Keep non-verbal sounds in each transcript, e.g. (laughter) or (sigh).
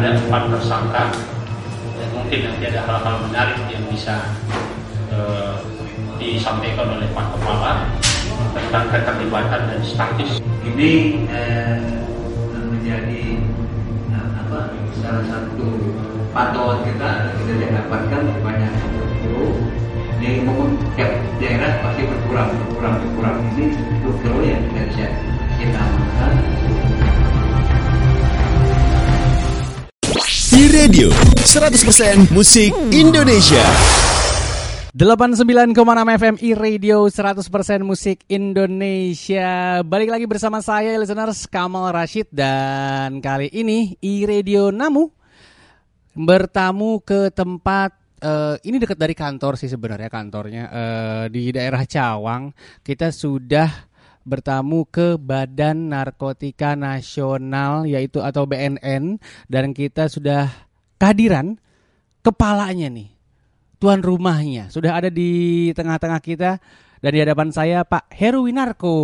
ada empat tersangka. Dan mungkin nanti ada hal-hal menarik yang bisa eh, disampaikan oleh Pak Kepala tentang keterlibatan dan status. Ini eh, menjadi nah, apa salah satu pantauan kita. Kita dapatkan banyak guru di umum tiap daerah pasti berkurang berkurang berkurang. Ini guru yang kita bisa E-Radio 100% musik Indonesia. 89,6 FM e-radio 100% musik Indonesia. Balik lagi bersama saya listeners Kamal Rashid. Dan kali ini e-radio Namu Bertamu ke tempat eh, Ini dekat dari kantor sih sebenarnya kantornya eh, Di daerah Cawang. Kita sudah bertamu ke Badan Narkotika Nasional Yaitu atau BNN Dan kita sudah kehadiran kepalanya nih tuan rumahnya sudah ada di tengah-tengah kita dan di hadapan saya Pak Heru Winarko.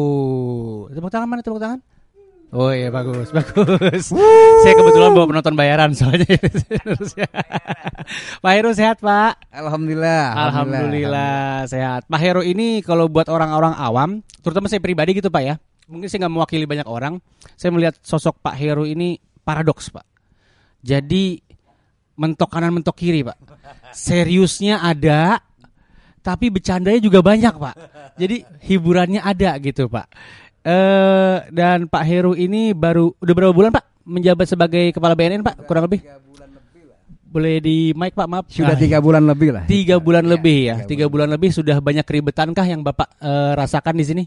Tepuk tangan mana tepuk tangan? Oh iya bagus bagus. Saya kebetulan bawa penonton bayaran soalnya. Pak Heru sehat Pak? Alhamdulillah. Alhamdulillah, sehat. Pak Heru ini kalau buat orang-orang awam, terutama saya pribadi gitu Pak ya. Mungkin saya nggak mewakili banyak orang. Saya melihat sosok Pak Heru ini paradoks Pak. Jadi mentok kanan mentok kiri Pak. Seriusnya ada, tapi bercandanya juga banyak Pak. Jadi hiburannya ada gitu Pak. Eh dan Pak Heru ini baru udah berapa bulan Pak menjabat sebagai kepala BNN Pak kurang lebih? Boleh di mic Pak maaf. Sudah Nah, tiga bulan lebih lah. Tiga bulan lebih ya, tiga tiga bulan lebih sudah banyak keribetankah yang bapak eh, rasakan di sini?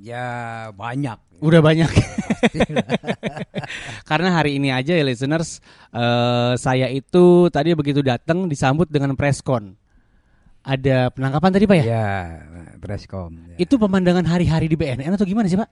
Ya banyak. Udah banyak. (laughs) (laughs) Karena hari ini aja ya listeners, eh, saya itu tadi begitu datang disambut dengan preskon. Ada penangkapan tadi pak ya? Ya, preskom. Ya. Itu pemandangan hari-hari di BNN atau gimana sih pak?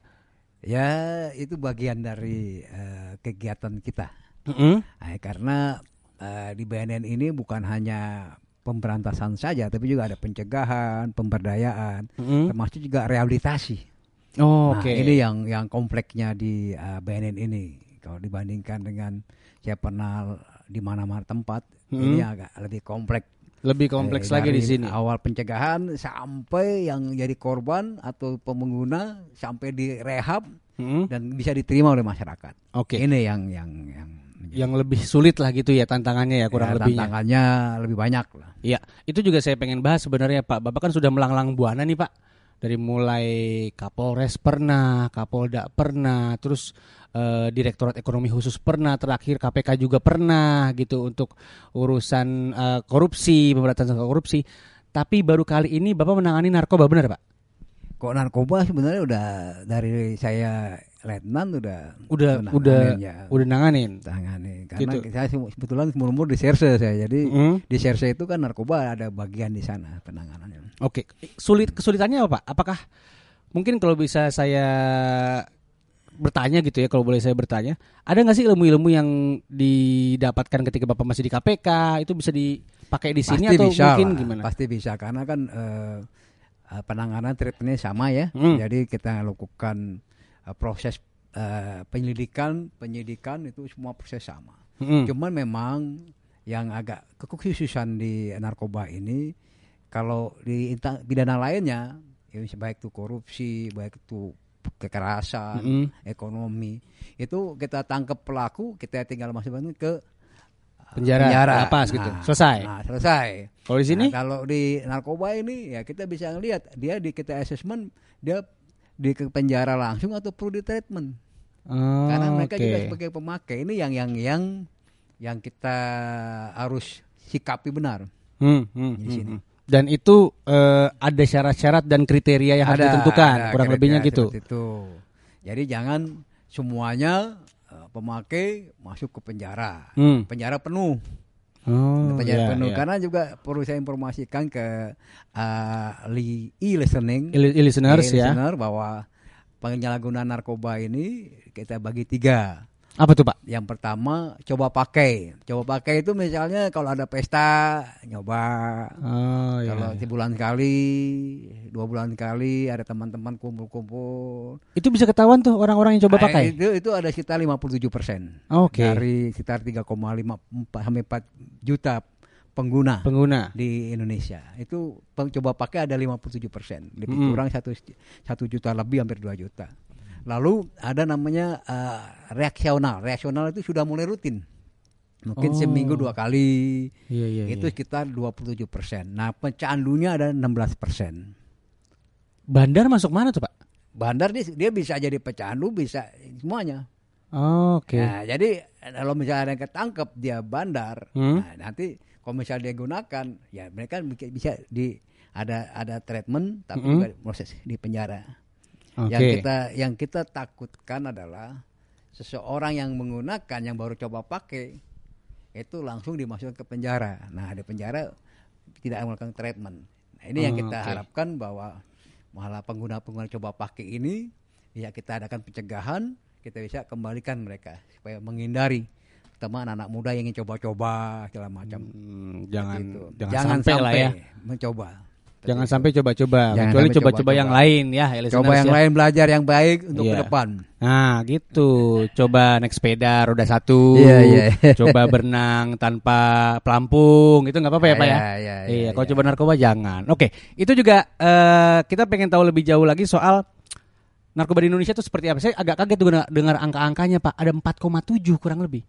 Ya, itu bagian dari eh, kegiatan kita. Mm-mm. Nah, karena eh, di BNN ini bukan hanya pemberantasan saja, tapi juga ada pencegahan, pemberdayaan, Mm-mm. termasuk juga rehabilitasi. Oh, Nah, Oke. ini yang yang kompleksnya di eh, BNN ini. Kalau dibandingkan dengan saya pernah di mana-mana tempat, ini agak lebih kompleks. Lebih kompleks Eh, lagi di sini. Awal pencegahan sampai yang jadi korban atau pengguna sampai direhab Mm-mm. dan bisa diterima oleh masyarakat. Oke. Ini yang yang yang Yang lebih sulit lah gitu ya tantangannya ya kurang ya, lebihnya. tantangannya lebih banyak lah. Iya, itu juga saya pengen bahas sebenarnya Pak. Bapak kan sudah melanglang buana nih Pak. Dari mulai Kapolres pernah, Kapolda pernah, terus eh, Direktorat Ekonomi Khusus pernah, terakhir KPK juga pernah gitu untuk urusan eh, korupsi, pemberantasan korupsi. Tapi baru kali ini Bapak menangani narkoba benar Pak? Kok narkoba sebenarnya udah dari saya letnan udah Udah udah ya, udah nanganin. tangani karena Gitu. saya se- kebetulan umur di Serse saya jadi Mm. di Serse itu kan narkoba ada bagian di sana penanganannya. Oke, sulit kesulitannya apa Pak? Apakah mungkin kalau bisa saya bertanya gitu ya, kalau boleh saya bertanya, ada nggak sih ilmu-ilmu yang didapatkan ketika bapak masih di KPK itu bisa dipakai di sini pasti atau bisa mungkin lah, gimana? Pasti bisa karena kan eh, eh, penanganan treatmentnya sama ya. Hmm. Jadi kita lakukan eh, proses eh, penyelidikan, penyidikan itu semua proses sama. Mm-mm. Cuman memang yang agak kekhususan di narkoba ini kalau di pidana lainnya ya baik itu korupsi, baik itu kekerasan, Mm-mm. ekonomi itu kita tangkap pelaku kita tinggal masukkan ke uh, Penjara, lapas gitu. Selesai. Nah, selesai. Kalau di sini, Nah, kalau di narkoba ini ya kita bisa ngelihat dia di kita assessment dia di penjara langsung atau perlu di treatment. Oh, Karena mereka oke. juga sebagai pemakai ini yang yang yang yang kita harus sikapi benar. Hmm, hmm, di hmm, sini. hmm. Dan itu eh, ada syarat-syarat dan kriteria yang harus ditentukan, ada kurang lebihnya gitu. itu. Jadi jangan semuanya eh, pemakai masuk ke penjara. Hmm. Penjara penuh. Oh, penjara iya, penuh iya. karena juga perlu saya informasikan ke uh, li- e-listening E- e-listeners ya. e-listener bahwa penyalahgunaan narkoba ini kita bagi tiga Apa tuh Pak? Yang pertama coba pakai. Coba pakai itu misalnya kalau ada pesta nyoba. Oh Kalau sebulan sekali, dua bulan sekali ada teman-teman kumpul-kumpul. Itu bisa ketahuan tuh orang-orang yang coba Nah, pakai. Itu itu ada sekitar 57 persen. Oke. Dari sekitar 3,5 sampai 4 juta pengguna Pengguna. di Indonesia. Itu coba pakai ada 57 persen. Lebih Mm. kurang satu satu juta lebih hampir 2 juta. Lalu ada namanya eh, reaksional. Reaksional itu sudah mulai rutin. Mungkin Oh. seminggu dua kali. Iya iya. itu sekitar 27 persen. Nah pecandunya ada 16 persen. Bandar masuk mana tuh Pak? Bandar dia, dia bisa jadi pecandu, bisa semuanya. Oke. Nah, jadi kalau misalnya ada yang ketangkep dia bandar, Hmm. nah, nanti kalau misalnya dia gunakan, ya mereka bisa- bisa di ada ada treatment, tapi Hmm. juga proses di penjara. Oke. Yang kita yang kita takutkan adalah seseorang yang menggunakan yang baru coba pakai itu langsung dimasukkan ke penjara. Nah di penjara tidak melakukan treatment. Nah, ini yang Oh, kita oke. harapkan bahwa malah pengguna-pengguna coba pakai ini ya kita adakan pencegahan, kita bisa kembalikan mereka supaya menghindari teman anak muda yang ingin coba-coba segala macam. Hmm, jangan, Gitu. jangan sampai lah ya. mencoba. Jangan sampai coba-coba. Kecuali coba-coba yang lain ya. listeners Coba yang ya. lain belajar yang baik untuk Iya. ke depan. Nah gitu. Coba naik sepeda roda satu. Iya, iya. Coba berenang tanpa pelampung. Itu nggak apa-apa ya Pak ya? Iya, iya, Iya. iya, Kalau iya. coba narkoba jangan. Oke. Itu juga eh, kita pengen tahu lebih jauh lagi soal narkoba di Indonesia itu seperti apa. Saya agak kaget dengar angka-angkanya Pak. Ada 4,7 kurang lebih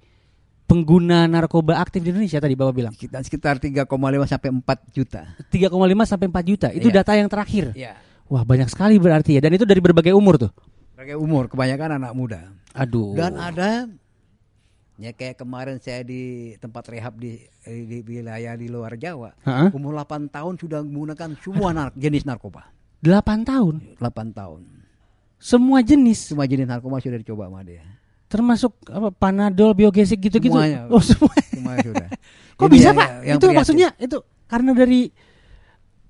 pengguna narkoba aktif di Indonesia tadi Bapak bilang. Sekitar sekitar 3,5 sampai 4 juta. 3,5 sampai 4 juta. Itu Iya. data yang terakhir. Iya. Wah, banyak sekali berarti ya. Dan itu dari berbagai umur tuh. Berbagai umur, kebanyakan anak muda. Aduh. Dan ada ya kayak kemarin saya di tempat rehab di di wilayah di luar Jawa. Hah? Umur 8 tahun sudah menggunakan semua nar- jenis narkoba. 8 tahun. 8 tahun. Semua jenis Semua jenis narkoba sudah dicoba sama dia. Termasuk apa panadol, biogesik gitu-gitu. Semuanya. Oh, semua. Semua sudah. (laughs) Kok Jadi bisa, yang- Pak? yang itu prihatin. maksudnya itu karena dari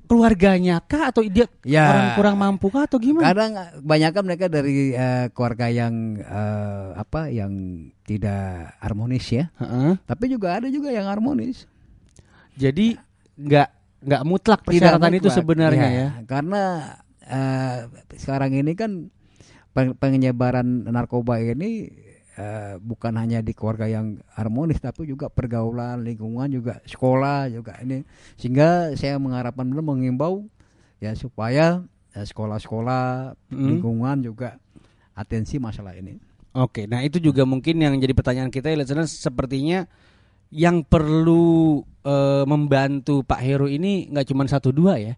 keluarganya kah atau dia Ya. orang kurang mampu kah atau gimana? Kadang kebanyakan mereka dari eh, keluarga yang eh, apa yang tidak harmonis ya. Heeh. Tapi juga ada juga yang harmonis. Jadi nggak nggak mutlak persyaratan itu sebenarnya Iya, ya. Karena eh, sekarang ini kan penyebaran narkoba ini eh, bukan hanya di keluarga yang harmonis tapi juga pergaulan, lingkungan juga sekolah juga ini sehingga saya mengharapkan benar mengimbau ya supaya eh, sekolah-sekolah Hmm. lingkungan juga atensi masalah ini. Oke, nah itu juga mungkin yang jadi pertanyaan kita ya listeners sepertinya yang perlu eh, membantu Pak Heru ini nggak cuma satu dua ya.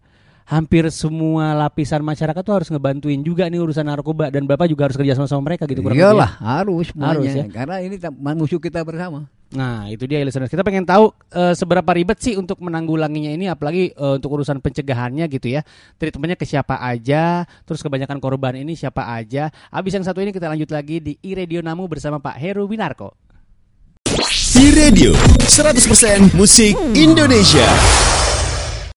Hampir semua lapisan masyarakat tuh harus ngebantuin juga nih urusan narkoba dan Bapak juga harus kerja sama sama mereka gitu kurang lebih ya. Iyalah harus semuanya Harus ya. karena ini musuh kita bersama. Nah, itu dia listeners. Kita pengen tahu eh, seberapa ribet sih untuk menanggulanginya ini apalagi eh, untuk urusan pencegahannya gitu ya. Treatmentnya ke siapa aja, terus kebanyakan korban ini siapa aja. Abis yang satu ini kita lanjut lagi di iRadio Namu bersama Pak Heru Winarko. E-Radio 100% musik Indonesia.